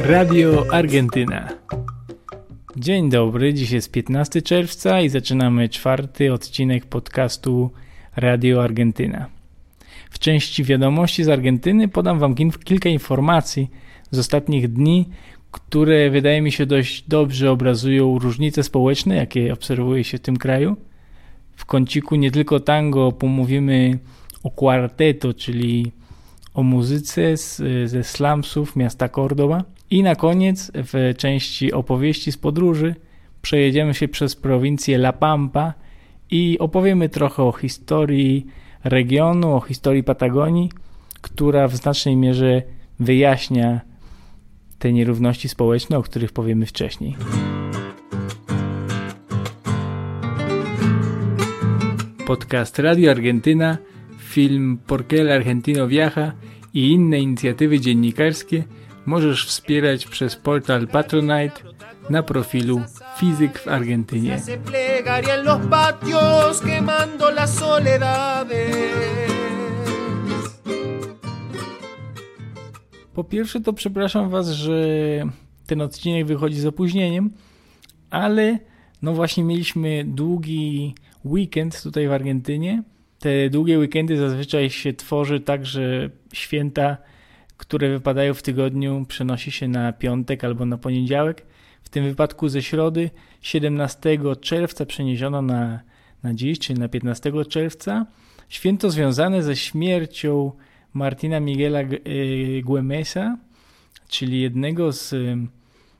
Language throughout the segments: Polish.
Radio Argentyna. Dzień dobry, dziś jest 15 czerwca i zaczynamy czwarty odcinek podcastu Radio Argentyna. W części wiadomości z Argentyny podam Wam kilka informacji z ostatnich dni, które wydaje mi się dość dobrze obrazują różnice społeczne, jakie obserwuje się w tym kraju. W kąciku nie tylko tango pomówimy o quarteto, czyli o muzyce z, ze slumsów miasta Cordoba. I na koniec w części opowieści z podróży przejedziemy się przez prowincję La Pampa i opowiemy trochę o historii regionu, o historii Patagonii, która w znacznej mierze wyjaśnia te nierówności społeczne, o których powiemy wcześniej. Podcast Radio Argentyna, film Por qué el Argentino Viaja i inne inicjatywy dziennikarskie możesz wspierać przez portal Patronite na profilu Fizyk w Argentynie. Po pierwsze to przepraszam Was, że ten odcinek wychodzi z opóźnieniem, ale no właśnie mieliśmy długi weekend tutaj w Argentynie. Te długie weekendy zazwyczaj się tworzy tak, że święta, które wypadają w tygodniu, przenosi się na piątek albo na poniedziałek. W tym wypadku ze środy 17 czerwca przeniesiono na, na dziś, czyli na 15 czerwca. Święto związane ze śmiercią Martina Miguela Guemesa, czyli jednego z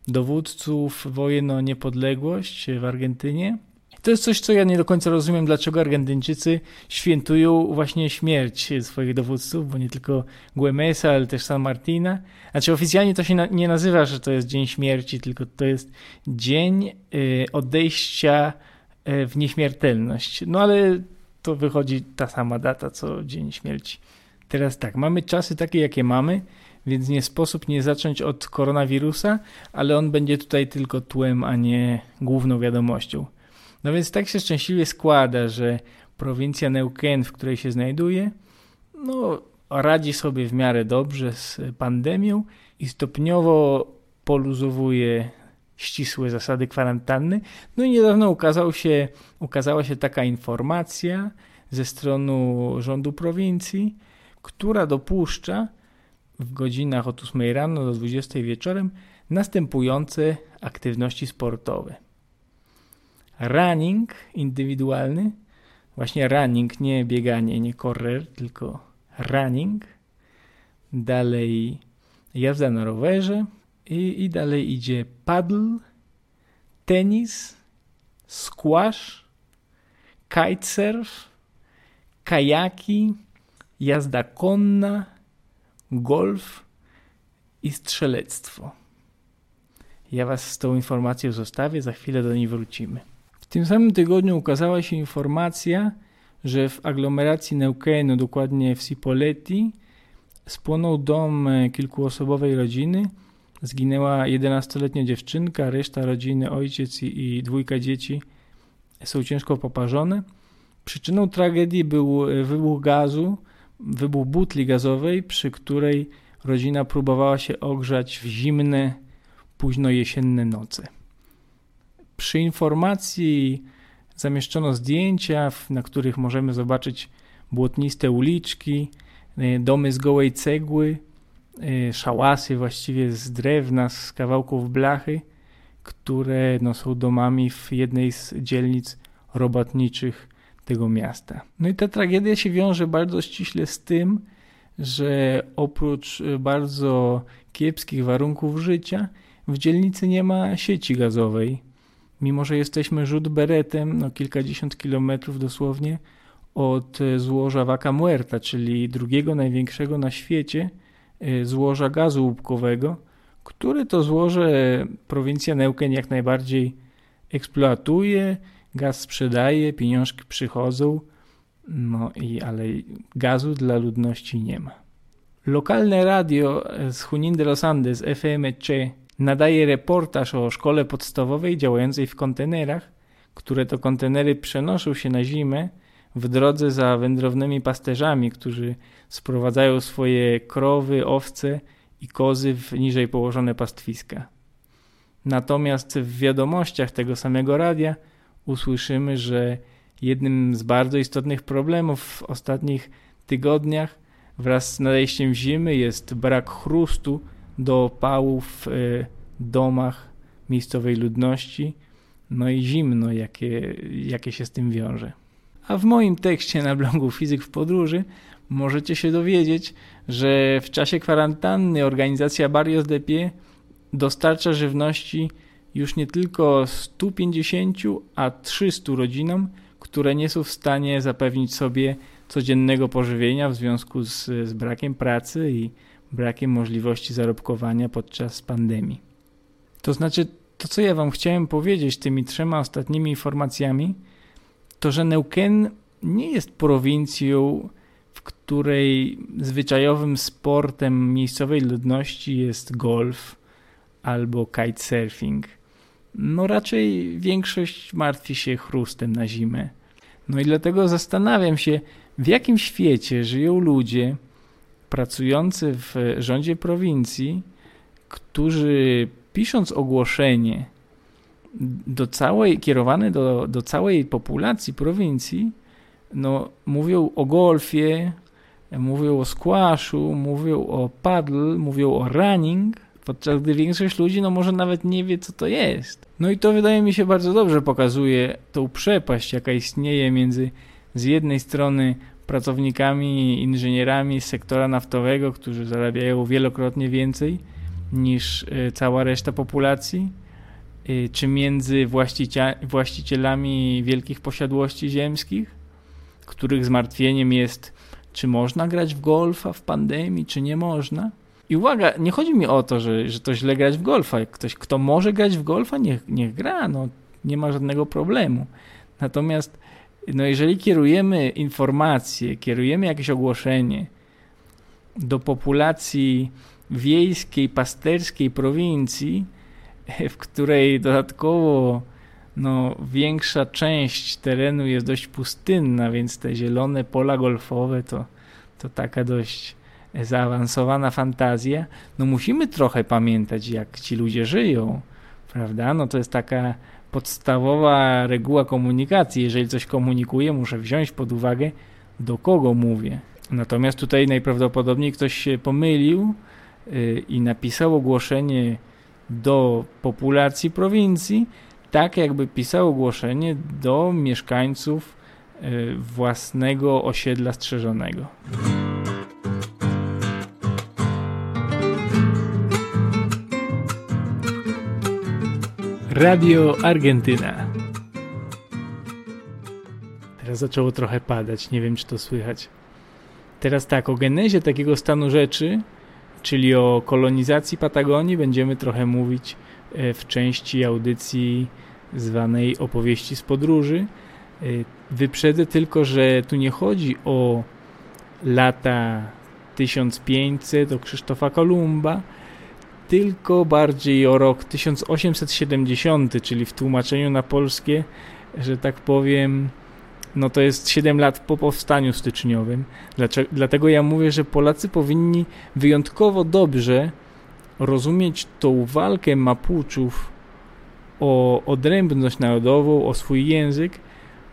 dowódców wojen o niepodległość w Argentynie. To jest coś, co ja nie do końca rozumiem, dlaczego Argentyńczycy świętują właśnie śmierć swoich dowódców, bo nie tylko Guemesa, ale też San Martina. Znaczy oficjalnie to się na, nie nazywa, że to jest dzień śmierci, tylko to jest dzień y, odejścia y, w nieśmiertelność. No ale to wychodzi ta sama data, co dzień śmierci. Teraz tak, mamy czasy takie, jakie mamy, więc nie sposób nie zacząć od koronawirusa, ale on będzie tutaj tylko tłem, a nie główną wiadomością. No więc tak się szczęśliwie składa, że prowincja Neuquén, w której się znajduje, no, radzi sobie w miarę dobrze z pandemią i stopniowo poluzowuje ścisłe zasady kwarantanny. No i niedawno ukazał się, ukazała się taka informacja ze strony rządu prowincji, która dopuszcza w godzinach od 8 rano do 20 wieczorem następujące aktywności sportowe. Running indywidualny, właśnie running, nie bieganie, nie correr, tylko running. Dalej jazda na rowerze i, i dalej idzie paddle, tenis, squash, kitesurf, kajaki, jazda konna, golf i strzelectwo. Ja Was z tą informacją zostawię, za chwilę do niej wrócimy. W tym samym tygodniu ukazała się informacja, że w aglomeracji Neuquenu, dokładnie w Cipolletti, spłonął dom kilkuosobowej rodziny. Zginęła 11-letnia dziewczynka, reszta rodziny, ojciec i dwójka dzieci są ciężko poparzone. Przyczyną tragedii był wybuch gazu, wybuch butli gazowej, przy której rodzina próbowała się ogrzać w zimne, późno jesienne noce. Przy informacji zamieszczono zdjęcia, na których możemy zobaczyć błotniste uliczki, e, domy z gołej cegły, e, szałasy właściwie z drewna, z kawałków blachy, które no, są domami w jednej z dzielnic robotniczych tego miasta. No i ta tragedia się wiąże bardzo ściśle z tym, że oprócz e, bardzo kiepskich warunków życia, w dzielnicy nie ma sieci gazowej. Mimo, że jesteśmy rzut beretem, no kilkadziesiąt kilometrów dosłownie od e, złoża Vaca Muerta, czyli drugiego największego na świecie e, złoża gazu łupkowego, które to złoże prowincja Neuquén jak najbardziej eksploatuje, gaz sprzedaje, pieniążki przychodzą, no i ale gazu dla ludności nie ma. Lokalne radio z Junín de los Andes, FMC, nadaje reportaż o szkole podstawowej działającej w kontenerach, które to kontenery przenoszą się na zimę w drodze za wędrownymi pasterzami, którzy sprowadzają swoje krowy, owce i kozy w niżej położone pastwiska. Natomiast w wiadomościach tego samego radia usłyszymy, że jednym z bardzo istotnych problemów w ostatnich tygodniach wraz z nadejściem zimy jest brak chrustu do opału w e, domach miejscowej ludności, no i zimno, jakie, jakie się z tym wiąże. A w moim tekście na blogu Fizyk w Podróży możecie się dowiedzieć, że w czasie kwarantanny organizacja Barrios de Pie dostarcza żywności już nie tylko 150, a 300 rodzinom, które nie są w stanie zapewnić sobie codziennego pożywienia w związku z, z brakiem pracy i brakiem możliwości zarobkowania podczas pandemii. To znaczy, to co ja Wam chciałem powiedzieć tymi trzema ostatnimi informacjami, to że Neuquén nie jest prowincją, w której zwyczajowym sportem miejscowej ludności jest golf albo kitesurfing. No raczej większość martwi się chrustem na zimę. No i dlatego zastanawiam się, w jakim świecie żyją ludzie pracujący w rządzie prowincji, którzy pisząc ogłoszenie do całej, kierowane do, do całej populacji prowincji, no, mówią o golfie, mówią o squashu, mówią o paddle, mówią o running, podczas gdy większość ludzi no może nawet nie wie, co to jest. No i to wydaje mi się bardzo dobrze pokazuje tą przepaść, jaka istnieje między z jednej strony pracownikami, inżynierami z sektora naftowego, którzy zarabiają wielokrotnie więcej niż e, cała reszta populacji, e, czy między właścicielami wielkich posiadłości ziemskich, których zmartwieniem jest, czy można grać w golfa w pandemii, czy nie można. I uwaga, nie chodzi mi o to, że, że to źle grać w golfa. Ktoś, kto może grać w golfa, niech, niech gra, no, nie ma żadnego problemu. Natomiast no jeżeli kierujemy informacje, kierujemy jakieś ogłoszenie do populacji wiejskiej, pasterskiej prowincji, w której dodatkowo no, większa część terenu jest dość pustynna, więc te zielone pola golfowe to, to taka dość zaawansowana fantazja. No musimy trochę pamiętać, jak ci ludzie żyją, prawda? No to jest taka podstawowa reguła komunikacji. Jeżeli coś komunikuję, muszę wziąć pod uwagę, do kogo mówię. Natomiast tutaj najprawdopodobniej ktoś się pomylił yy, i napisał ogłoszenie do populacji prowincji, tak jakby pisał ogłoszenie do mieszkańców yy, własnego osiedla strzeżonego. Radio Argentyna. Teraz zaczęło trochę padać, nie wiem czy to słychać. Teraz tak, o genezie takiego stanu rzeczy, czyli o kolonizacji Patagonii, będziemy trochę mówić e, w części audycji zwanej opowieści z podróży. E, wyprzedzę tylko, że tu nie chodzi o lata 1500 do Krzysztofa Kolumba, tylko bardziej o rok 1870, czyli w tłumaczeniu na polskie, że tak powiem, no to jest 7 lat po powstaniu styczniowym. Dlaczego, dlatego ja mówię, że Polacy powinni wyjątkowo dobrze rozumieć tą walkę Mapuczów o odrębność narodową, o swój język,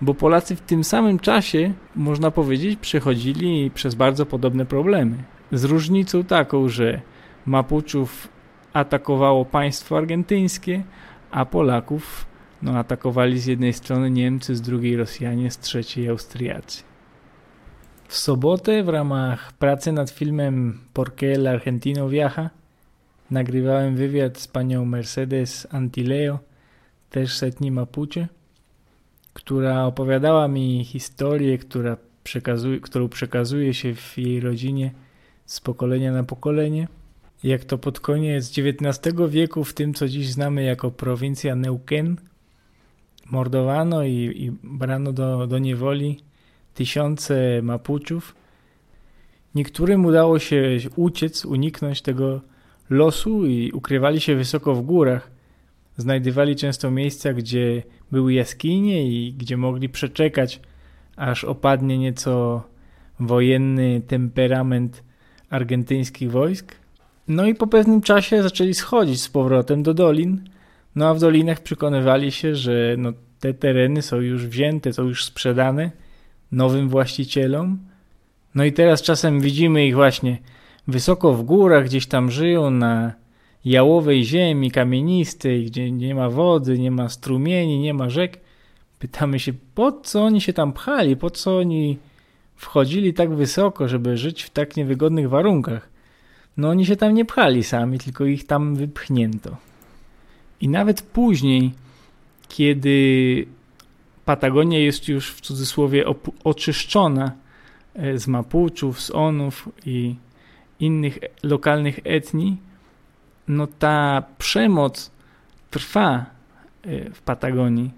bo Polacy w tym samym czasie, można powiedzieć, przechodzili przez bardzo podobne problemy. Z różnicą taką, że Mapuczów atakowało państwo argentyńskie, a Polaków no, atakowali z jednej strony Niemcy, z drugiej Rosjanie, z trzeciej Austriacy. W sobotę w ramach pracy nad filmem Porque el Argentino Viaja nagrywałem wywiad z panią Mercedes Antileo, też setni Mapuche, która opowiadała mi historię, która przekazuje, którą przekazuje się w jej rodzinie z pokolenia na pokolenie – jak to pod koniec XIX wieku w tym, co dziś znamy jako prowincja Neuquén, mordowano i, i brano do, do niewoli tysiące Mapuczów. Niektórym udało się uciec, uniknąć tego losu i ukrywali się wysoko w górach. Znajdywali często miejsca, gdzie były jaskinie i gdzie mogli przeczekać, aż opadnie nieco wojenny temperament argentyńskich wojsk. No i po pewnym czasie zaczęli schodzić z powrotem do dolin, no a w dolinach przekonywali się, że no, te tereny są już wzięte, są już sprzedane nowym właścicielom. No i teraz czasem widzimy ich właśnie wysoko w górach, gdzieś tam żyją na jałowej ziemi kamienistej, gdzie nie ma wody, nie ma strumieni, nie ma rzek. Pytamy się, po co oni się tam pchali, po co oni wchodzili tak wysoko, żeby żyć w tak niewygodnych warunkach. No oni się tam nie pchali sami, tylko ich tam wypchnięto. I nawet później, kiedy Patagonia jest już w cudzysłowie oczyszczona e, z Mapuczów, z Onów i innych lokalnych etnii, no ta przemoc trwa e, w Patagonii.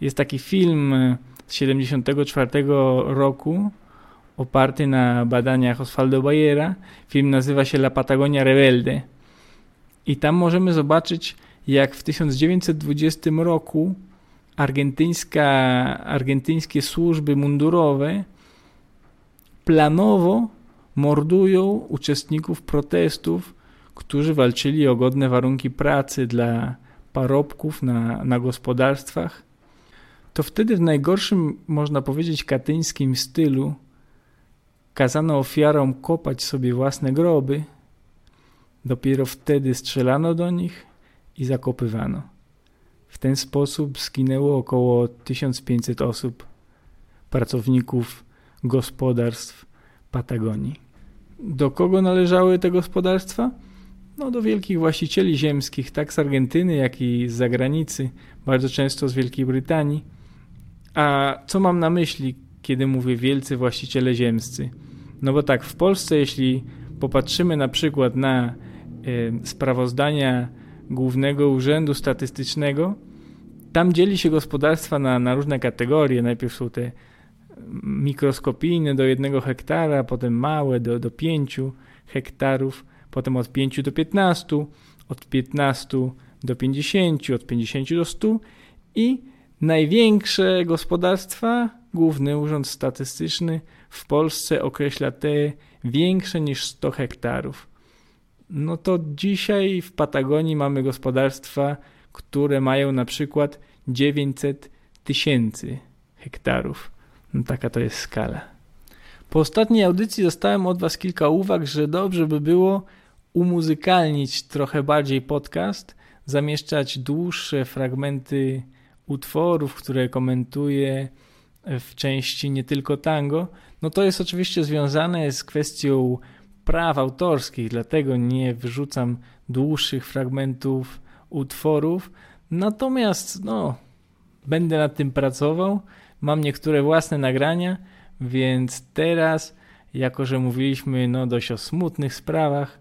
Jest taki film e, z 74 roku oparty na badaniach Osvaldo Bayera. Film nazywa się La Patagonia Rebelde. I tam możemy zobaczyć, jak w 1920 roku argentyńska, argentyńskie służby mundurowe planowo mordują uczestników protestów, którzy walczyli o godne warunki pracy dla parobków na, na gospodarstwach. To wtedy w najgorszym, można powiedzieć, katyńskim stylu kazano ofiarom kopać sobie własne groby. Dopiero wtedy strzelano do nich i zakopywano. W ten sposób zginęło około 1500 osób, pracowników gospodarstw Patagonii. Do kogo należały te gospodarstwa? No, do wielkich właścicieli ziemskich, tak z Argentyny, jak i z zagranicy, bardzo często z Wielkiej Brytanii. A co mam na myśli, kiedy mówię wielcy właściciele ziemscy? No bo tak, w Polsce, jeśli popatrzymy na przykład na y, sprawozdania Głównego Urzędu Statystycznego, tam dzieli się gospodarstwa na, na różne kategorie. Najpierw są te mikroskopijne do jednego hektara, potem małe do, do 5 hektarów, potem od 5 do 15, od 15 do 50, od 50 do 100 i największe gospodarstwa, Główny Urząd Statystyczny w Polsce określa te większe niż 100 hektarów. No to dzisiaj w Patagonii mamy gospodarstwa, które mają na przykład 900 tysięcy hektarów. No taka to jest skala. Po ostatniej audycji dostałem od Was kilka uwag, że dobrze by było umuzykalnić trochę bardziej podcast, zamieszczać dłuższe fragmenty utworów, które komentuję w części nie tylko tango. No to jest oczywiście związane z kwestią praw autorskich, dlatego nie wyrzucam dłuższych fragmentów utworów. Natomiast no, będę nad tym pracował. Mam niektóre własne nagrania, więc teraz, jako że mówiliśmy no, dość o smutnych sprawach,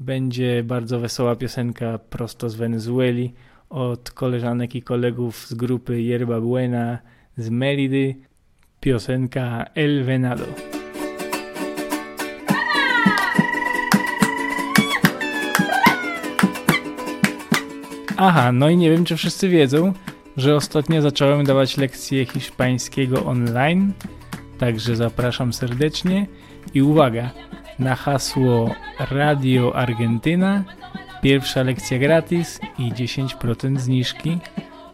będzie bardzo wesoła piosenka prosto z Wenezueli od koleżanek i kolegów z grupy Yerba Buena z Meridy. Piosenka El Venado. Aha, no i nie wiem, czy wszyscy wiedzą, że ostatnio zacząłem dawać lekcje hiszpańskiego online, także zapraszam serdecznie i uwaga, na hasło Radio Argentyna pierwsza lekcja gratis i 10% zniżki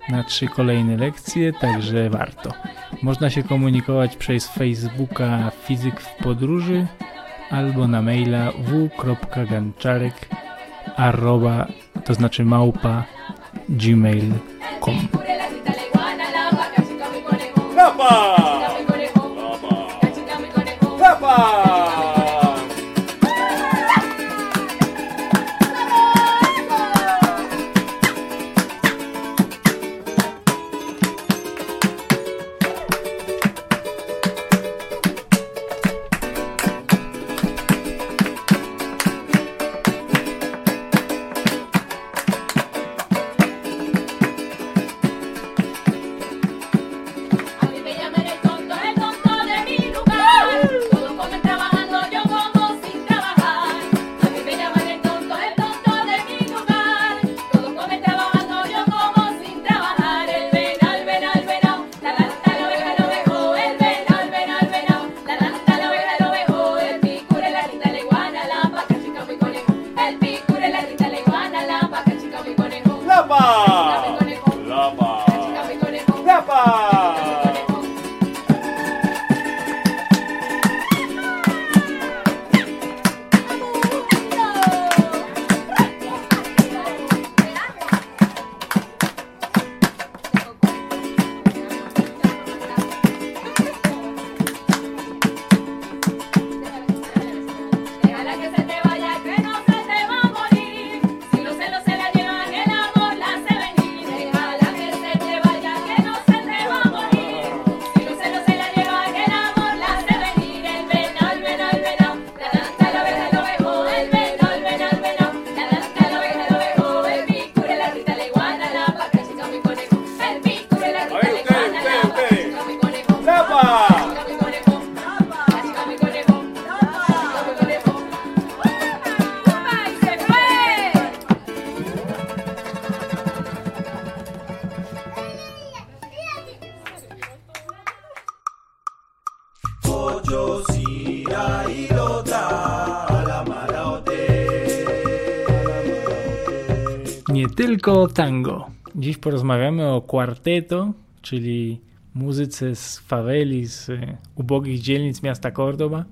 na trzy kolejne lekcje, także warto. Można się komunikować przez Facebooka Fizyk w Podróży albo na maila w.ganczarek arroba, to znaczy małpa gmail.com Rapa! Tylko tango. Dziś porozmawiamy o quarteto, czyli muzyce z faweli, z ubogich dzielnic miasta Cordoba.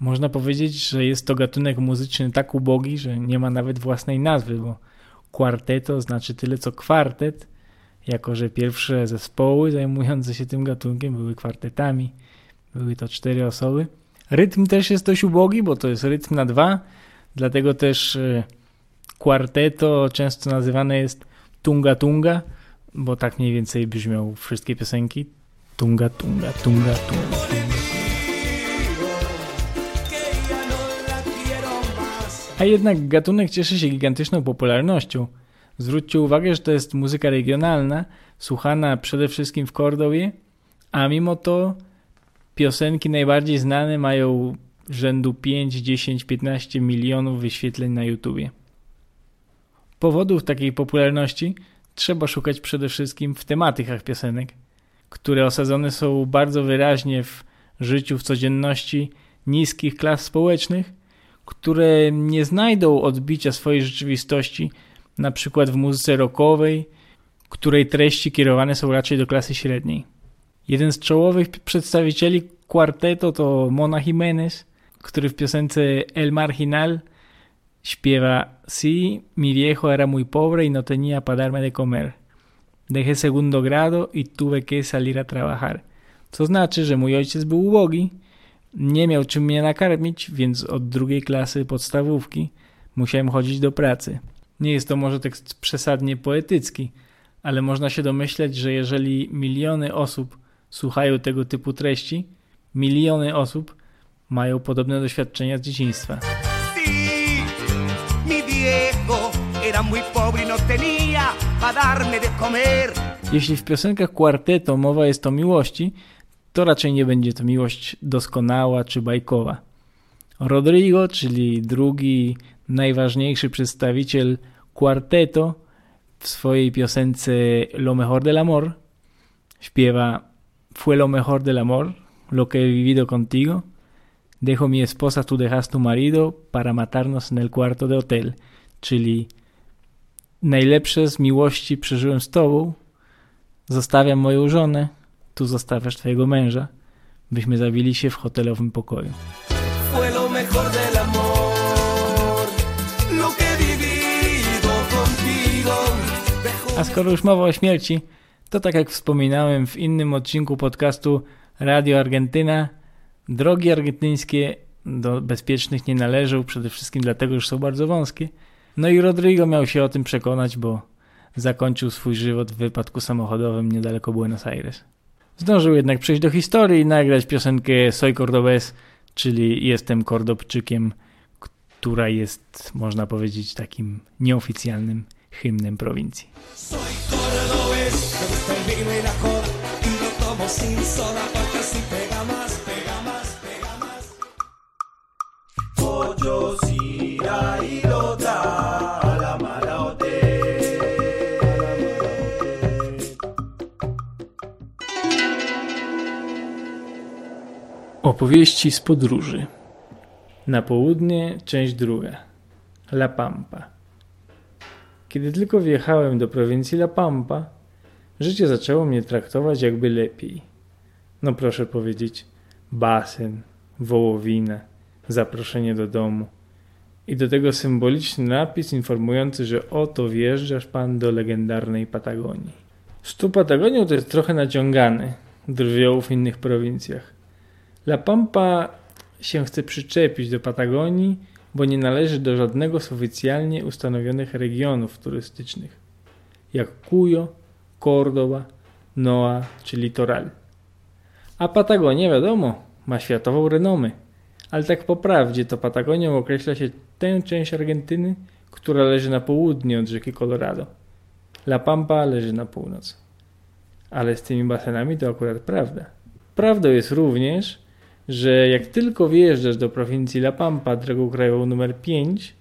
Można powiedzieć, że jest to gatunek muzyczny tak ubogi, że nie ma nawet własnej nazwy, bo quarteto znaczy tyle co kwartet, jako że pierwsze zespoły zajmujące się tym gatunkiem były kwartetami. Były to cztery osoby. Rytm też jest dość ubogi, bo to jest rytm na dwa, dlatego też quarteto często nazywane jest tunga tunga, bo tak mniej więcej brzmią wszystkie piosenki. Tunga tunga, tunga tunga. tunga. A jednak gatunek cieszy się gigantyczną popularnością. Zwróćcie uwagę, że to jest muzyka regionalna, słuchana przede wszystkim w Kordowie, a mimo to piosenki najbardziej znane mają rzędu 5, 10, 15 milionów wyświetleń na YouTubie. Powodów takiej popularności trzeba szukać przede wszystkim w tematykach piosenek, które osadzone są bardzo wyraźnie w życiu w codzienności niskich klas społecznych, które nie znajdą odbicia swojej rzeczywistości na przykład w muzyce rockowej, której treści kierowane są raczej do klasy średniej. Jeden z czołowych przedstawicieli kwarteto to Mona Jimenez, który w piosence El Marginal śpiewa Sí, mi viejo era muy pobre y no tenía para darme de comer. Dejé segundo grado y tuve que salir a trabajar. Co znaczy, że mój ojciec był ubogi, nie miał czym mnie nakarmić, więc od drugiej klasy podstawówki musiałem chodzić do pracy. Nie jest to może tekst przesadnie poetycki, ale można się domyśleć, że jeżeli miliony osób słuchają tego typu treści, miliony osób mają podobne doświadczenia z dzieciństwa. Jeśli w piosenkach kwarteto mowa jest o miłości, to raczej nie będzie to miłość doskonała czy bajkowa. Rodrigo, czyli drugi najważniejszy przedstawiciel kwarteto, w swojej piosence Lo mejor del amor śpiewa Fue lo mejor del amor, lo que he vivido contigo. Dejo mi esposa, tú dejas tu marido para matarnos en el cuarto de hotel. Czyli najlepsze z miłości przeżyłem z tobą. Zostawiam moją żonę, tu zostawiasz twojego męża, byśmy zabili się w hotelowym pokoju. A skoro już mowa o śmierci, to tak jak wspominałem w innym odcinku podcastu Radio Argentyna, drogi argentyńskie do bezpiecznych nie należą, przede wszystkim dlatego, że są bardzo wąskie. No i Rodrigo miał się o tym przekonać, bo zakończył swój żywot w wypadku samochodowym niedaleko Buenos Aires. Zdążył jednak przejść do historii i nagrać piosenkę Soy Cordobés, czyli Jestem Kordobczykiem, która jest, można powiedzieć, takim nieoficjalnym hymnem prowincji. Soy soda, Opowieści z podróży. Na południe, część druga. La Pampa. Kiedy tylko wjechałem do prowincji La Pampa, życie zaczęło mnie traktować jakby lepiej. No proszę powiedzieć, basen, wołowina, zaproszenie do domu. I do tego symboliczny napis informujący, że oto wjeżdżasz pan do legendarnej Patagonii. Z tu Patagonią to jest trochę naciągany, drwioł w innych prowincjach. La Pampa się chce przyczepić do Patagonii, bo nie należy do żadnego z oficjalnie ustanowionych regionów turystycznych, jak Cuyo, Córdoba, Noa czy Litoral. A Patagonia, wiadomo, ma światową renomę, ale tak po prawdzie to Patagonią określa się tę część Argentyny, która leży na południe od rzeki Colorado. La Pampa leży na północ. Ale z tymi basenami to akurat prawda. Prawdą jest również, że jak tylko wjeżdżasz do prowincji La Pampa drogą krajową numer 5,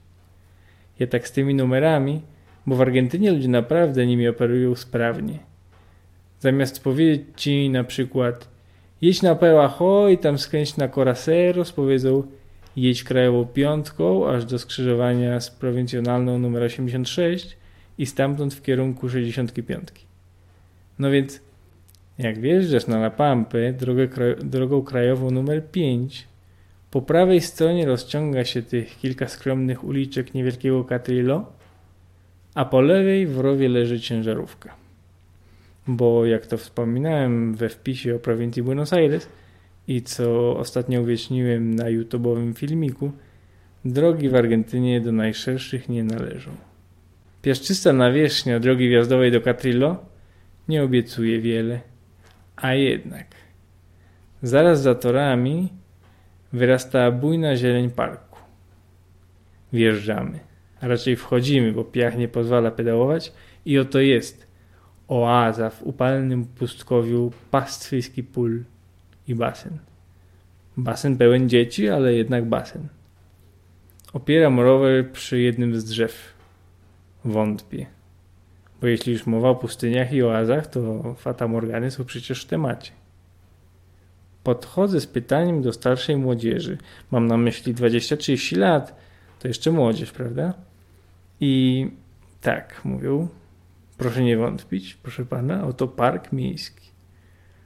ja tak z tymi numerami, bo w Argentynie ludzie naprawdę nimi operują sprawnie. Zamiast powiedzieć ci na przykład Jedź na Pełacho i tam skręć na Coraceros, powiedzą jedź krajową piątką aż do skrzyżowania z prowincjonalną numer 86 i stamtąd w kierunku 65. No więc jak wjeżdżasz na La Pampę drogę, drogą krajową numer 5, po prawej stronie rozciąga się tych kilka skromnych uliczek niewielkiego Catrillo, a po lewej w rowie leży ciężarówka. Bo jak to wspominałem we wpisie o prowincji Buenos Aires i co ostatnio uwieczniłem na YouTube'owym filmiku, drogi w Argentynie do najszerszych nie należą. Piaszczysta nawierzchnia drogi wjazdowej do Catrillo nie obiecuje wiele, a jednak zaraz za torami wyrasta bujna zieleń parku. Wjeżdżamy, a raczej wchodzimy, bo piach nie pozwala pedałować i oto jest oaza w upalnym pustkowiu pastwiejski pól i basen. Basen pełen dzieci, ale jednak basen. Opieram rower przy jednym z drzew. Wątpię. Bo jeśli już mowa o pustyniach i oazach, to Fata Morgany są przecież w temacie. Podchodzę z pytaniem do starszej młodzieży. Mam na myśli 20-30 lat. To jeszcze młodzież, prawda? I tak, mówią. Proszę nie wątpić, proszę pana, oto park miejski.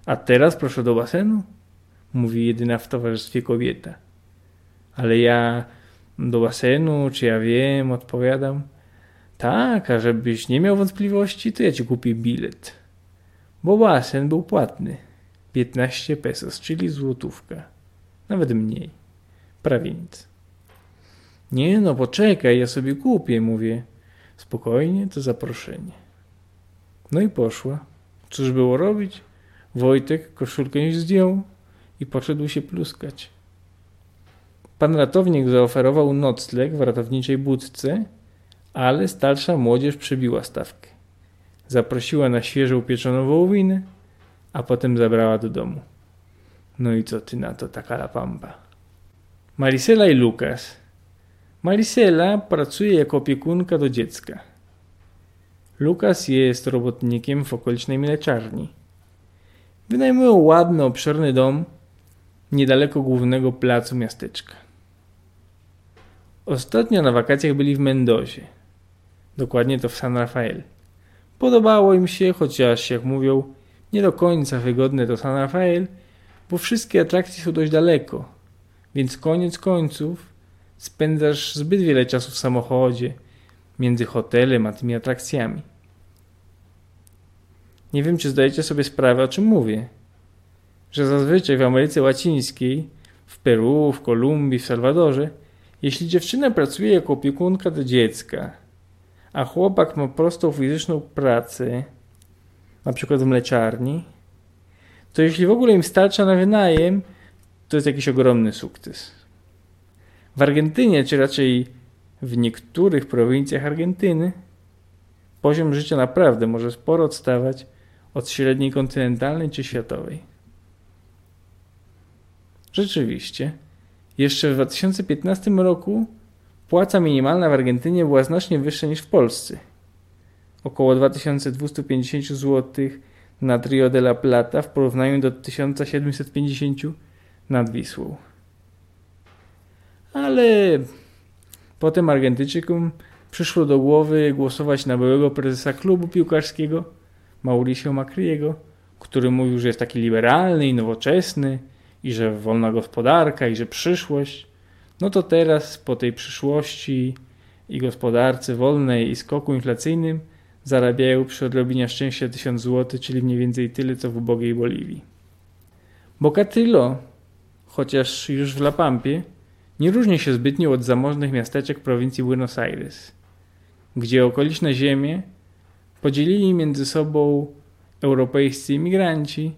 A teraz proszę do basenu? Mówi jedyna w towarzystwie kobieta. Ale ja do basenu, czy ja wiem, odpowiadam. Tak, a żebyś nie miał wątpliwości, to ja ci kupię bilet. Bo basen był płatny. 15 pesos, czyli złotówka. Nawet mniej. Prawie nic. Nie no, poczekaj, ja sobie kupię, mówię. Spokojnie, to zaproszenie. No i poszła. Cóż było robić? Wojtek koszulkę już zdjął i poszedł się pluskać. Pan ratownik zaoferował nocleg w ratowniczej budce, ale starsza młodzież przebiła stawkę. Zaprosiła na świeżą pieczoną wołowinę, a potem zabrała do domu. No i co ty na to, taka la pampa? Marisela i Lukas. Marisela pracuje jako opiekunka do dziecka. Lukas jest robotnikiem w okolicznej mleczarni. Wynajmują ładny, obszerny dom niedaleko głównego placu miasteczka. Ostatnio na wakacjach byli w Mendozie. Dokładnie to w San Rafael. Podobało im się, chociaż jak mówią, nie do końca wygodne to San Rafael, bo wszystkie atrakcje są dość daleko, więc koniec końców spędzasz zbyt wiele czasu w samochodzie między hotelem a tymi atrakcjami. Nie wiem, czy zdajecie sobie sprawę, o czym mówię. Że zazwyczaj w Ameryce Łacińskiej, w Peru, w Kolumbii, w Salwadorze, jeśli dziewczyna pracuje jako opiekunka do dziecka, a chłopak ma prostą fizyczną pracę, na przykład w mleczarni, to jeśli w ogóle im starcza na wynajem, to jest jakiś ogromny sukces. W Argentynie, czy raczej w niektórych prowincjach Argentyny, poziom życia naprawdę może sporo odstawać od średniej kontynentalnej czy światowej. Rzeczywiście, jeszcze w 2015 roku płaca minimalna w Argentynie była znacznie wyższa niż w Polsce – około 2250 zł nad Rio de la Plata w porównaniu do 1750 nad Wisłą. Ale potem Argentyjczykom przyszło do głowy głosować na byłego prezesa klubu piłkarskiego Mauricio Macriego, który mówił, że jest taki liberalny i nowoczesny i że wolna gospodarka i że przyszłość. No to teraz po tej przyszłości i gospodarce wolnej i skoku inflacyjnym zarabiają przy odrobinie szczęścia 1000 zł, czyli mniej więcej tyle co w ubogiej Boliwii. Bocatillo, chociaż już w La Pampie, nie różni się zbytnio od zamożnych miasteczek prowincji Buenos Aires, gdzie okoliczne ziemie podzielili między sobą europejscy imigranci,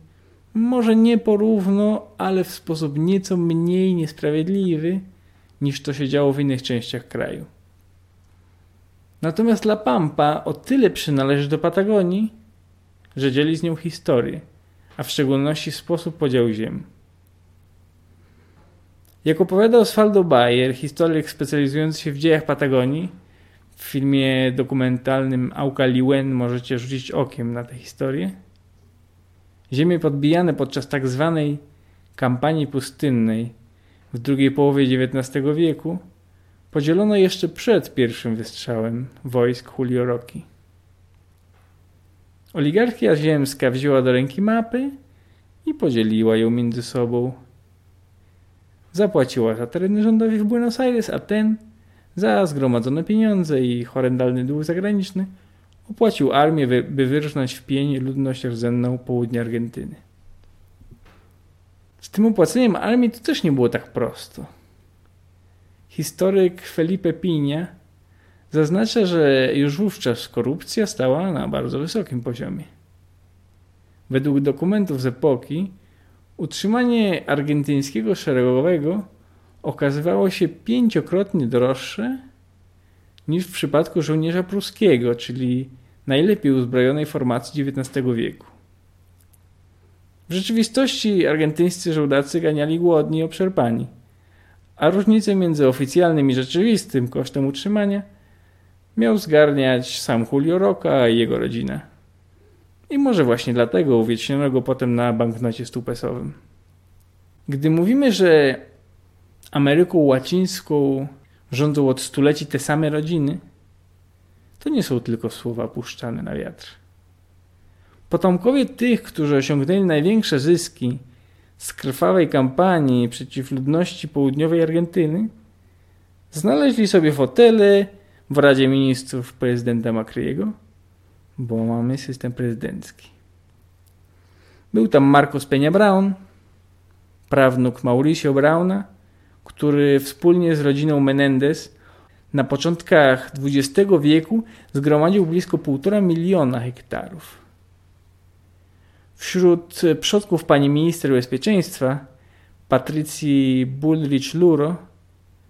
może nie porówno, ale w sposób nieco mniej niesprawiedliwy niż to się działo w innych częściach kraju. Natomiast La Pampa o tyle przynależy do Patagonii, że dzieli z nią historię, a w szczególności sposób podziału ziem. Jak opowiada Osvaldo Bayer, historyk specjalizujący się w dziejach Patagonii, w filmie dokumentalnym Aucaliwen możecie rzucić okiem na tę historię. Ziemie podbijane podczas tak zwanej kampanii pustynnej w drugiej połowie XIX wieku podzielono jeszcze przed pierwszym wystrzałem wojsk Julio Rocky. Oligarchia ziemska wzięła do ręki mapy i podzieliła ją między sobą. Zapłaciła za tereny rządowi w Buenos Aires, a ten za zgromadzone pieniądze i horrendalny dług zagraniczny opłacił armię, by wyrżnąć w pień ludność rdzenną południa Argentyny. Z tym opłaceniem armii to też nie było tak prosto. Historyk Felipe Pinia zaznacza, że już wówczas korupcja stała na bardzo wysokim poziomie. Według dokumentów z epoki utrzymanie argentyńskiego szeregowego okazywało się pięciokrotnie droższe niż w przypadku żołnierza pruskiego, czyli najlepiej uzbrojonej formacji XIX wieku. W rzeczywistości argentyńscy żołdacy ganiali głodni i obszarpani, a różnicę między oficjalnym i rzeczywistym kosztem utrzymania miał zgarniać sam Julio Roca i jego rodzina. I może właśnie dlatego uwieczniono go potem na banknocie stupesowym. Gdy mówimy, że Ameryką Łacińską rządzą od stuleci te same rodziny, to nie są tylko słowa puszczane na wiatr. Potomkowie tych, którzy osiągnęli największe zyski z krwawej kampanii przeciw ludności południowej Argentyny, znaleźli sobie fotele w Radzie Ministrów prezydenta Macriego, bo mamy system prezydencki. Był tam Marcos Peña Brown, prawnuk Mauricio Brauna, który wspólnie z rodziną Menendez na początkach XX wieku zgromadził blisko 1,5 miliona hektarów. Wśród przodków pani minister bezpieczeństwa, Patrycji Bullrich Luro,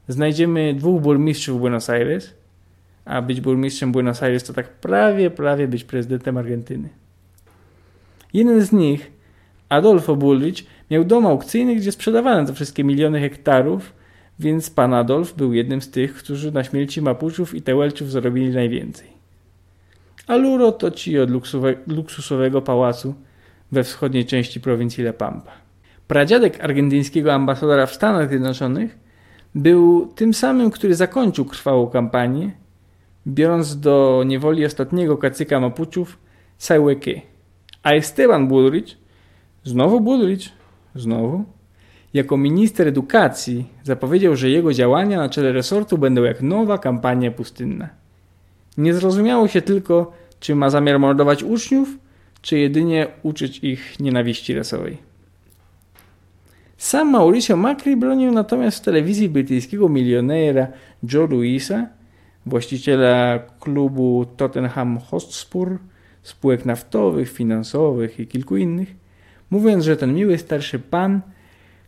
znajdziemy dwóch burmistrzów Buenos Aires, a być burmistrzem Buenos Aires to tak prawie, prawie być prezydentem Argentyny. Jeden z nich, Adolfo Bullrich, miał dom aukcyjny, gdzie sprzedawano te wszystkie miliony hektarów, więc pan Adolf był jednym z tych, którzy na śmierci Mapuczów i Tełelczów zarobili najwięcej. A Luro to ci od luksusowego pałacu we wschodniej części prowincji La Pampa. Pradziadek argentyńskiego ambasadora w Stanach Zjednoczonych był tym samym, który zakończył krwawą kampanię, biorąc do niewoli ostatniego kacyka Mapuczów Sayhueque. A Esteban Bullrich, znowu Bullrich, znowu, jako minister edukacji zapowiedział, że jego działania na czele resortu będą jak nowa kampania pustynna. Nie zrozumiało się tylko, czy ma zamiar mordować uczniów, czy jedynie uczyć ich nienawiści rasowej. Sam Mauricio Macri bronił natomiast w telewizji brytyjskiego milionera Joe Louisa, właściciela klubu Tottenham Hotspur, spółek naftowych, finansowych i kilku innych, mówiąc, że ten miły starszy pan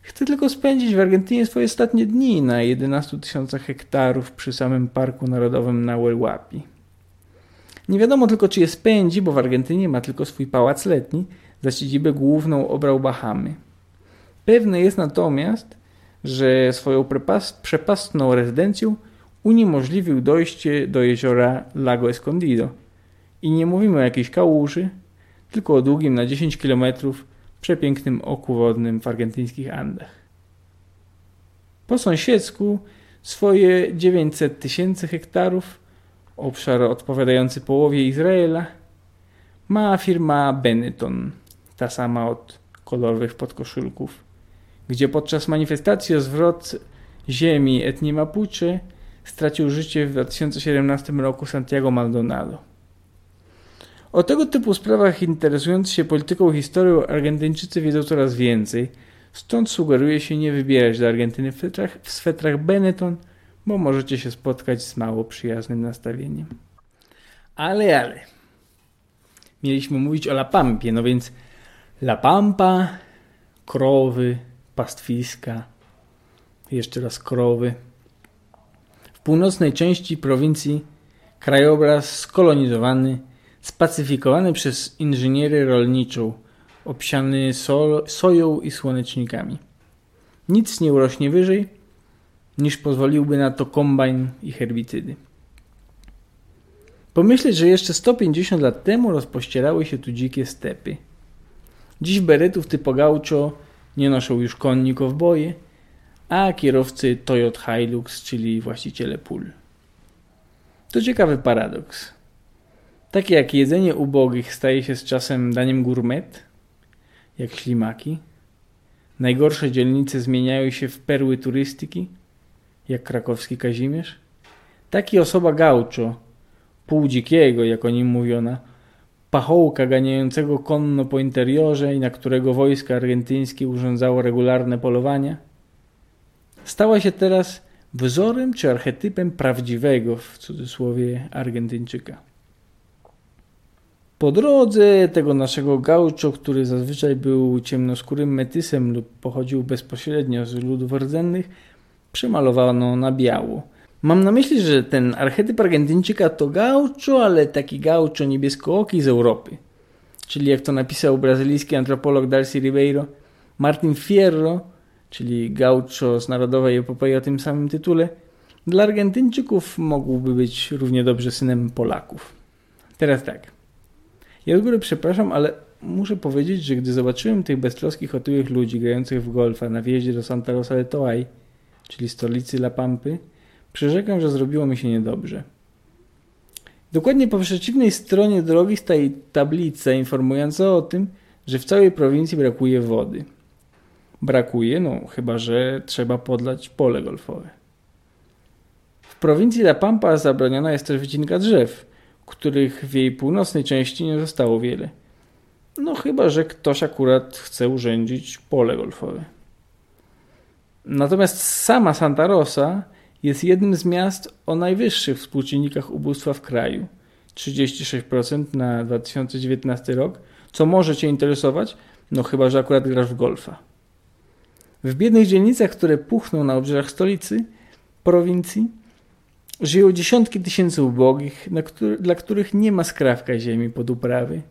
chce tylko spędzić w Argentynie swoje ostatnie dni na 11 tysiącach hektarów przy samym Parku Narodowym na Huelłapi. Nie wiadomo tylko, czy je spędzi, bo w Argentynie ma tylko swój pałac letni, za siedzibę główną obrał Bahamy. Pewne jest natomiast, że swoją przepastną rezydencją uniemożliwił dojście do jeziora Lago Escondido. I nie mówimy o jakiejś kałuży, tylko o długim na 10 kilometrów przepięknym oku wodnym w argentyńskich Andach. Po sąsiedzku swoje 900 tysięcy hektarów, obszar odpowiadający połowie Izraela, ma firma Benetton, ta sama od kolorowych podkoszulków, gdzie podczas manifestacji o zwrot ziemi etnii Mapuche stracił życie w 2017 roku Santiago Maldonado. O tego typu sprawach interesujący się polityką i historią Argentyńczycy wiedzą coraz więcej, stąd sugeruje się nie wybierać do Argentyny w swetrach, w swetrach Benetton, bo możecie się spotkać z mało przyjaznym nastawieniem. Ale, ale. Mieliśmy mówić o La Pampie, no więc La Pampa, krowy, pastwiska, jeszcze raz krowy. W północnej części prowincji krajobraz skolonizowany spacyfikowany przez inżynierę rolniczą, obsiany so, soją i słonecznikami. Nic nie urośnie wyżej, niż pozwoliłby na to kombajn i herbicydy. Pomyśleć, że jeszcze 150 lat temu rozpościerały się tu dzikie stepy. Dziś beretów typu gaucho nie noszą już konni kowboje, a kierowcy Toyota Hilux, czyli właściciele pól. To ciekawy paradoks. Takie jak jedzenie ubogich staje się z czasem daniem gourmet, jak ślimaki. Najgorsze dzielnice zmieniają się w perły turystyki, jak krakowski Kazimierz. Taki osoba gaucho, pół dzikiego, jak o nim mówiono, pachołka ganiającego konno po interiorze i na którego wojsko argentyńskie urządzało regularne polowania, stała się teraz wzorem czy archetypem prawdziwego, w cudzysłowie, Argentyńczyka. Po drodze tego naszego gaucho, który zazwyczaj był ciemnoskórym metysem lub pochodził bezpośrednio z ludów rdzennych, przemalowano na biało. Mam na myśli, że ten archetyp Argentyńczyka to gaucho, ale taki gaucho niebieskooki z Europy. Czyli jak to napisał brazylijski antropolog Darcy Ribeiro, Martin Fierro, czyli gaucho z narodowej epopei o tym samym tytule, dla Argentyńczyków mógłby być równie dobrze synem Polaków. Teraz tak. Ja z góry przepraszam, ale muszę powiedzieć, że gdy zobaczyłem tych beztroskich, otyłych ludzi grających w golfa na wjeździe do Santa Rosa de Toay, czyli stolicy La Pampy, przyrzekam, że zrobiło mi się niedobrze. Dokładnie po przeciwnej stronie drogi stoi tablica informująca o tym, że w całej prowincji brakuje wody. Brakuje, no chyba, że trzeba podlać pole golfowe. W prowincji La Pampa zabroniona jest też wycinka drzew, których w jej północnej części nie zostało wiele. No chyba, że ktoś akurat chce urządzić pole golfowe. Natomiast sama Santa Rosa jest jednym z miast o najwyższych współczynnikach ubóstwa w kraju. 36% na 2019 rok. Co może Cię interesować? No chyba, że akurat grasz w golfa. W biednych dzielnicach, które puchną na obrzeżach stolicy, prowincji, żyją dziesiątki tysięcy ubogich, który, dla których nie ma skrawka ziemi pod uprawy.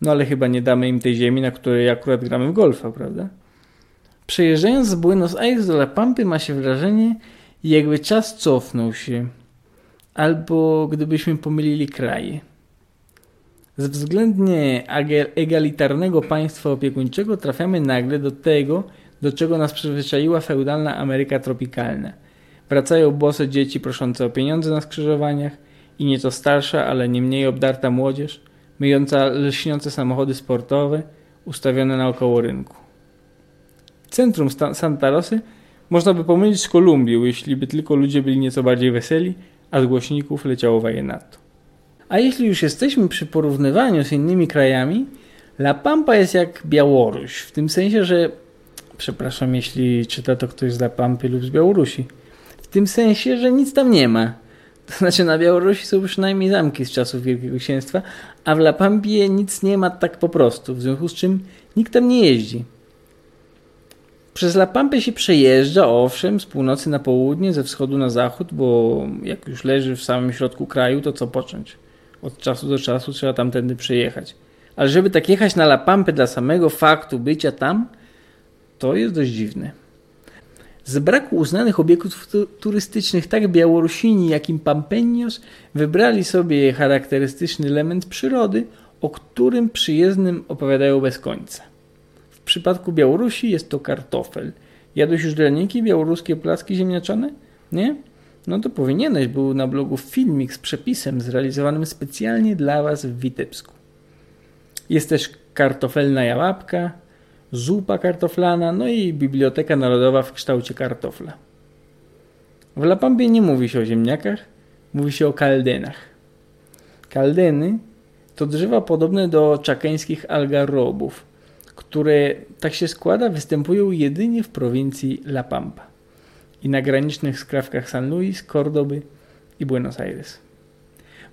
No ale chyba nie damy im tej ziemi, na której akurat gramy w golfa, prawda? Przejeżdżając z Buenos Aires do La Pampy ma się wrażenie, jakby czas cofnął się, albo gdybyśmy pomylili kraje. Z względnie egalitarnego państwa opiekuńczego trafiamy nagle do tego, do czego nas przyzwyczaiła feudalna Ameryka tropikalna. Wracają bose dzieci proszące o pieniądze na skrzyżowaniach i nieco starsza, ale nie mniej obdarta młodzież, myjąca lśniące samochody sportowe ustawione naokoło rynku. Centrum Santa Rosy można by pomylić z Kolumbią, jeśli by tylko ludzie byli nieco bardziej weseli, a z głośników leciało wajenato. A jeśli już jesteśmy przy porównywaniu z innymi krajami, La Pampa jest jak Białoruś, w tym sensie, że przepraszam, jeśli czyta to ktoś z La Pampy lub z Białorusi, w tym sensie, że nic tam nie ma. To znaczy na Białorusi są przynajmniej zamki z czasów Wielkiego Księstwa, a w La Pampie nic nie ma tak po prostu, w związku z czym nikt tam nie jeździ. Przez La Pampę się przejeżdża, owszem, z północy na południe, ze wschodu na zachód, bo jak już leży w samym środku kraju, to co począć? Od czasu do czasu trzeba tamtędy przejechać. Ale żeby tak jechać na La Pampę dla samego faktu bycia tam, to jest dość dziwne. Z braku uznanych obiektów turystycznych tak Białorusini, jak i Pampenios wybrali sobie charakterystyczny element przyrody, o którym przyjezdnym opowiadają bez końca. W przypadku Białorusi jest to kartofel. Jadłeś już draniki, białoruskie placki ziemniaczane? Nie? No to powinieneś, był na blogu filmik z przepisem zrealizowanym specjalnie dla Was w Witebsku. Jest też kartofelna jałapka, zupa kartoflana, no i Biblioteka Narodowa w kształcie kartofla. W Lapambie nie mówi się o ziemniakach, mówi się o kaldenach. Kaldeny to drzewa podobne do czakeńskich algarobów, które, tak się składa, występują jedynie w prowincji La Pampa i na granicznych skrawkach San Luis, Cordoby i Buenos Aires.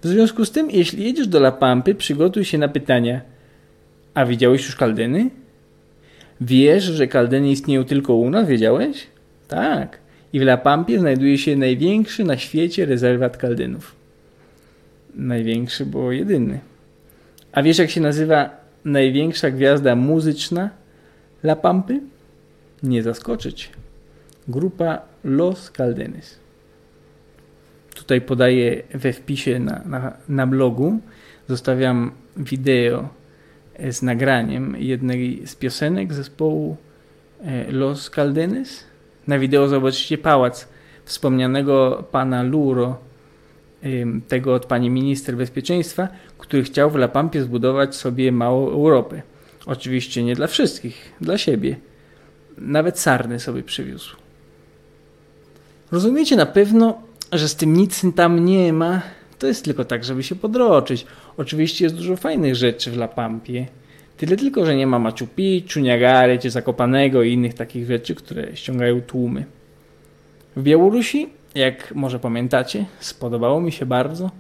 W związku z tym, jeśli jedziesz do La Pampy, przygotuj się na pytania: A widziałeś już kaldeny? Wiesz, że kaldeny istnieją tylko u nas? Wiedziałeś? Tak. I w La Pampie znajduje się największy na świecie rezerwat kaldynów. Największy, bo jedyny. A wiesz, jak się nazywa największa gwiazda muzyczna La Pampy? Nie zaskoczyć. Grupa Los Caldenes. Tutaj podaję we wpisie na, na, na blogu. Zostawiam wideo z nagraniem jednej z piosenek zespołu e, Los Caldenes. Na wideo zobaczycie pałac wspomnianego pana Luro, tego od pani minister bezpieczeństwa, który chciał w La Pampie zbudować sobie małą Europę. Oczywiście nie dla wszystkich, dla siebie. Nawet sarny sobie przywiózł. Rozumiecie na pewno, że z tym nic tam nie ma. To jest tylko tak, żeby się podroczyć. Oczywiście jest dużo fajnych rzeczy w La Pampie. Tyle tylko, że nie ma Machu Picchu, Niagary czy Zakopanego i innych takich rzeczy, które ściągają tłumy. W Białorusi, jak może pamiętacie, spodobało mi się bardzo.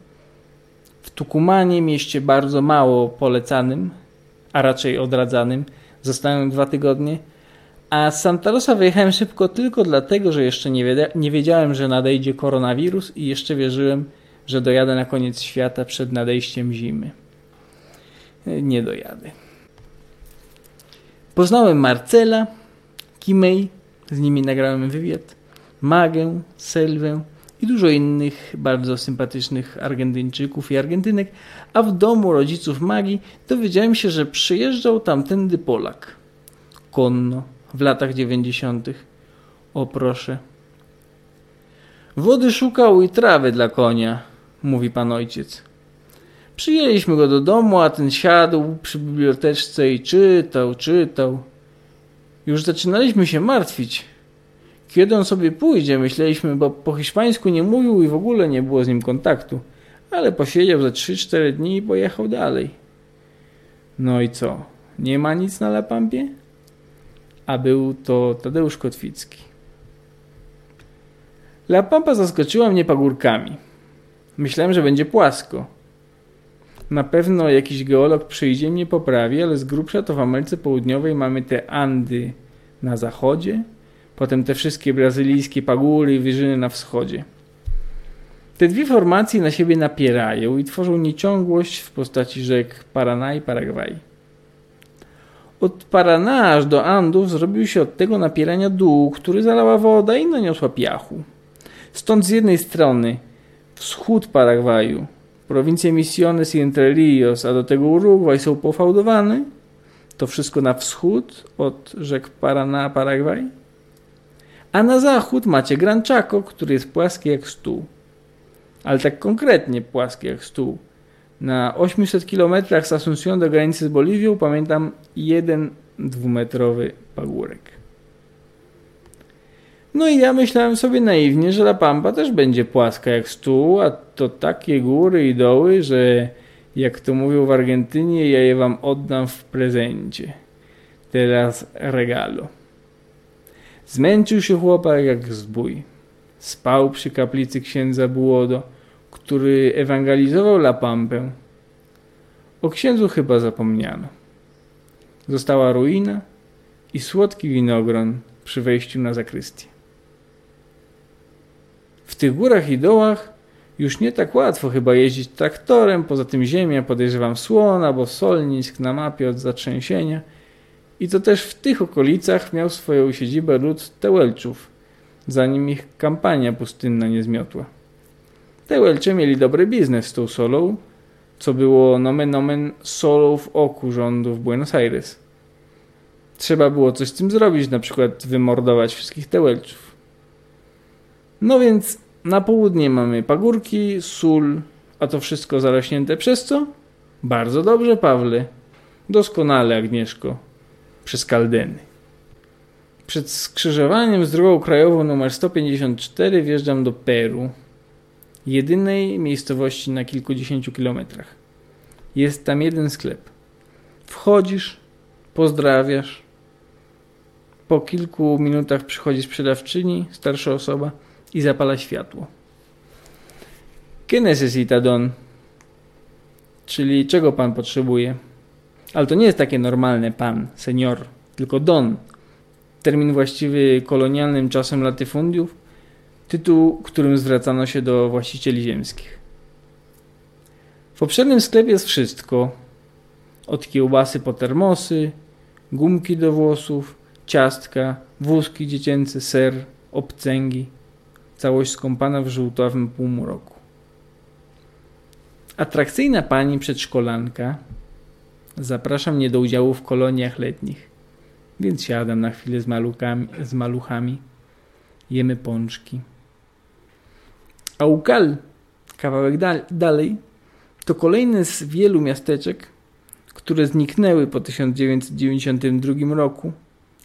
W Tukumanie, mieście bardzo mało polecanym, a raczej odradzanym, zostałem dwa tygodnie. A z Santa Rosa wyjechałem szybko tylko dlatego, że jeszcze nie, nie wiedziałem, że nadejdzie koronawirus i jeszcze wierzyłem, że dojadę na koniec świata przed nadejściem zimy. Nie dojadę. Poznałem Marcela, Kimej, z nimi nagrałem wywiad, Magę, Selwę i dużo innych bardzo sympatycznych Argentyńczyków i Argentynek, a w domu rodziców Magii dowiedziałem się, że przyjeżdżał tamtędy Polak. Konno, w latach dziewięćdziesiątych. O proszę. Wody szukał i trawy dla konia, mówi pan ojciec. Przyjęliśmy go do domu, a ten siadł przy biblioteczce i czytał, czytał. Już zaczynaliśmy się martwić. Kiedy on sobie pójdzie, myśleliśmy, bo po hiszpańsku nie mówił i w ogóle nie było z nim kontaktu. Ale posiedział za 3-4 dni i pojechał dalej. No i co? Nie ma nic na Lapampie? A był to Tadeusz Kotwicki. La Pampa zaskoczyła mnie pagórkami. Myślałem, że będzie płasko. Na pewno jakiś geolog przyjdzie mnie poprawi, ale z grubsza to w Ameryce Południowej mamy te Andy na zachodzie, potem te wszystkie brazylijskie pagóry i wyżyny na wschodzie. Te dwie formacje na siebie napierają i tworzą nieciągłość w postaci rzek Paraná i Paragwaj. Od Paraná aż do Andów zrobił się od tego napierania dół, który zalała woda i naniosła piachu. Stąd z jednej strony wschód Paragwaju, prowincje Misiones i Entre Rios, a do tego Urugwaj są pofałdowane. To wszystko na wschód od rzek Paraná, Paragwaj. A na zachód macie Gran Chaco, który jest płaski jak stół. Ale tak konkretnie płaski jak stół. Na 800 km z Asunción do granicy z Boliwią pamiętam jeden dwumetrowy pagórek. No i ja myślałem sobie naiwnie, że La Pampa też będzie płaska jak stół, a to takie góry i doły, że jak to mówią w Argentynie, ja je wam oddam w prezencie. Teraz regalo. Zmęczył się chłopak jak zbój. Spał przy kaplicy księdza Buodo, który ewangelizował La Pampę. O księdzu chyba zapomniano. Została ruina i słodki winogron przy wejściu na zakrystię. W tych górach i dołach już nie tak łatwo chyba jeździć traktorem, poza tym ziemia podejrzewam słona, bo solnisk na mapie od zatrzęsienia. I to też w tych okolicach miał swoją siedzibę lud Tełelczów, zanim ich kampania pustynna nie zmiotła. Tełelcze mieli dobry biznes z tą solą, co było nomen omen solą w oku rządów Buenos Aires. Trzeba było coś z tym zrobić, na przykład wymordować wszystkich Tełelczów. No więc na południe mamy pagórki, sól, a to wszystko zarośnięte przez co? Bardzo dobrze, Pawle. Doskonale, Agnieszko. Przez Kaldeny. Przed skrzyżowaniem z drogą krajową nr 154 wjeżdżam do Peru, jedynej miejscowości na kilkudziesięciu kilometrach. Jest tam jeden sklep. Wchodzisz, pozdrawiasz. Po kilku minutach przychodzi sprzedawczyni, starsza osoba i zapala światło. ¿Qué necesita don? Czyli czego pan potrzebuje? Ale to nie jest takie normalne pan, senior, tylko don. Termin właściwy kolonialnym czasem latyfundiów, tytuł, którym zwracano się do właścicieli ziemskich. W obszernym sklepie jest wszystko. Od kiełbasy po termosy, gumki do włosów, ciastka, wózki dziecięce, ser, obcęgi – całość skąpana w żółtawym półmroku. Atrakcyjna pani przedszkolanka, Zaprasza mnie do udziału w koloniach letnich. Więc siadam na chwilę z, maluchami, z maluchami. Jemy pączki. A Ukal, kawałek dal dalej, to kolejne z wielu miasteczek, które zniknęły po 1992 roku,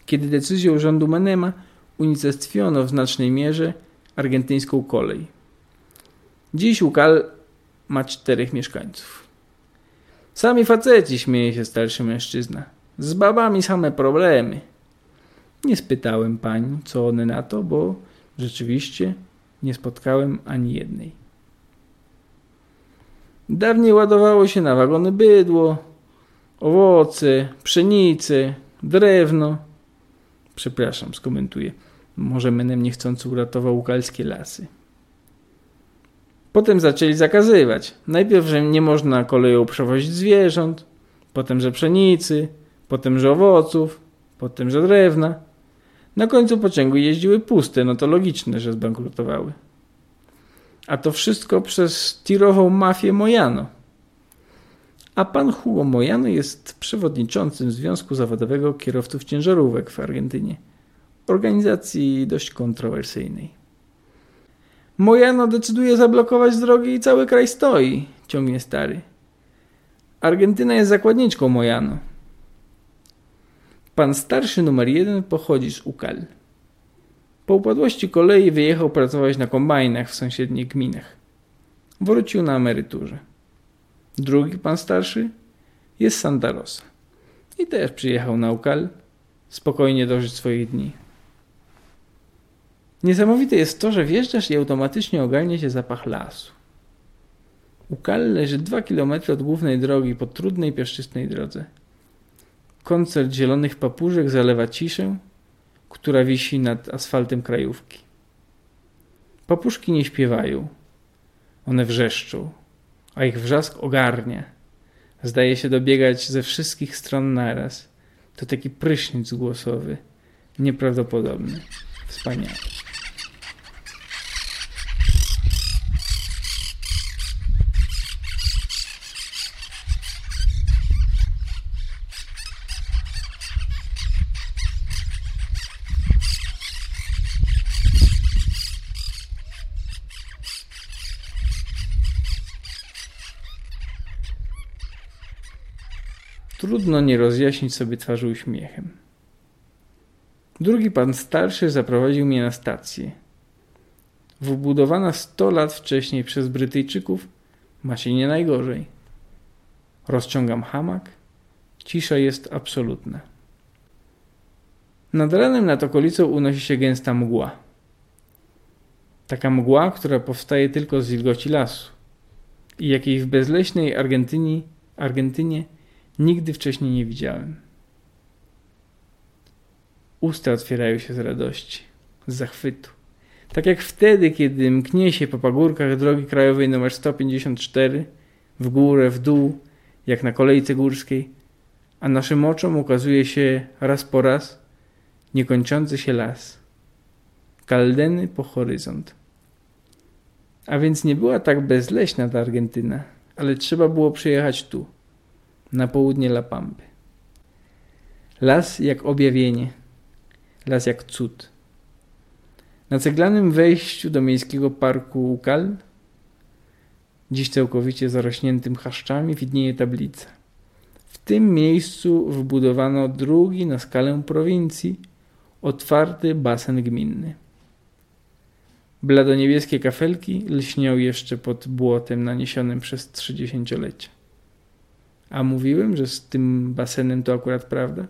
kiedy decyzją rządu Manema unicestwiono w znacznej mierze argentyńską kolej. Dziś Ukal ma czterech mieszkańców. Sami faceci, śmieje się starszy mężczyzna. Z babami same problemy. Nie spytałem pani, co one na to, bo rzeczywiście nie spotkałem ani jednej. Dawniej ładowało się na wagony bydło, owoce, pszenice, drewno. Przepraszam, skomentuję. Może menem niechcący uratował ukalskie lasy. Potem zaczęli zakazywać. Najpierw, że nie można koleją przewozić zwierząt, potem, że pszenicy, potem, że owoców, potem, że drewna. Na końcu pociągu jeździły puste, no to logiczne, że zbankrutowały. A to wszystko przez tirową mafię Mojano. A pan Hugo Mojano jest przewodniczącym Związku Zawodowego Kierowców Ciężarówek w Argentynie. Organizacji dość kontrowersyjnej. Mojano decyduje zablokować drogi i cały kraj stoi, ciągnie stary. Argentyna jest zakładniczką Mojano. Pan starszy numer jeden pochodzi z Ukal. Po upadłości kolei wyjechał pracować na kombajnach w sąsiednich gminach. Wrócił na emeryturze. Drugi pan starszy jest Santa Rosa. I też przyjechał na Ukal, spokojnie dożyć swoich dni. Niesamowite jest to, że wjeżdżasz i automatycznie ogarnia się zapach lasu. Ukal leży dwa kilometry od głównej drogi po trudnej piaszczystej drodze. Koncert zielonych papużek zalewa ciszę, która wisi nad asfaltem krajówki. Papuszki nie śpiewają. One wrzeszczą, a ich wrzask ogarnia. Zdaje się dobiegać ze wszystkich stron naraz. To taki prysznic głosowy. Nieprawdopodobny. Wspaniały. Trudno nie rozjaśnić sobie twarzy uśmiechem. Drugi pan starszy zaprowadził mnie na stację. Wbudowana sto lat wcześniej przez Brytyjczyków ma się nie najgorzej. Rozciągam hamak. Cisza jest absolutna. Nad ranem nad okolicą unosi się gęsta mgła. Taka mgła, która powstaje tylko z wilgoci lasu i jakiej w bezleśnej Argentynie Nigdy wcześniej nie widziałem. Usta otwierają się z radości, z zachwytu. Tak jak wtedy, kiedy mknie się po pagórkach drogi krajowej nr 154, w górę, w dół, jak na kolejce górskiej, a naszym oczom ukazuje się raz po raz niekończący się las. Kaldeny po horyzont. A więc nie była tak bezleśna ta Argentyna, ale trzeba było przyjechać tu na południe La Pampy. Las jak objawienie, las jak cud. Na ceglanym wejściu do miejskiego parku Ukal, dziś całkowicie zarośniętym chaszczami, widnieje tablica. W tym miejscu wbudowano drugi na skalę prowincji otwarty basen gminny. Bladoniebieskie kafelki lśnią jeszcze pod błotem naniesionym przez trzydziesięciolecia. A mówiłem, że z tym basenem to akurat prawda?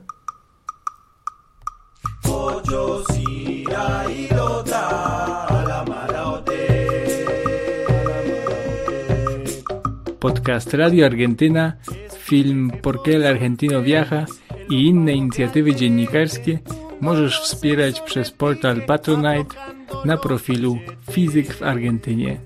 Podcast Radio Argentyna, film Por qué el Argentino Viaja i inne inicjatywy dziennikarskie możesz wspierać przez portal Patronite na profilu Fizyk w Argentynie.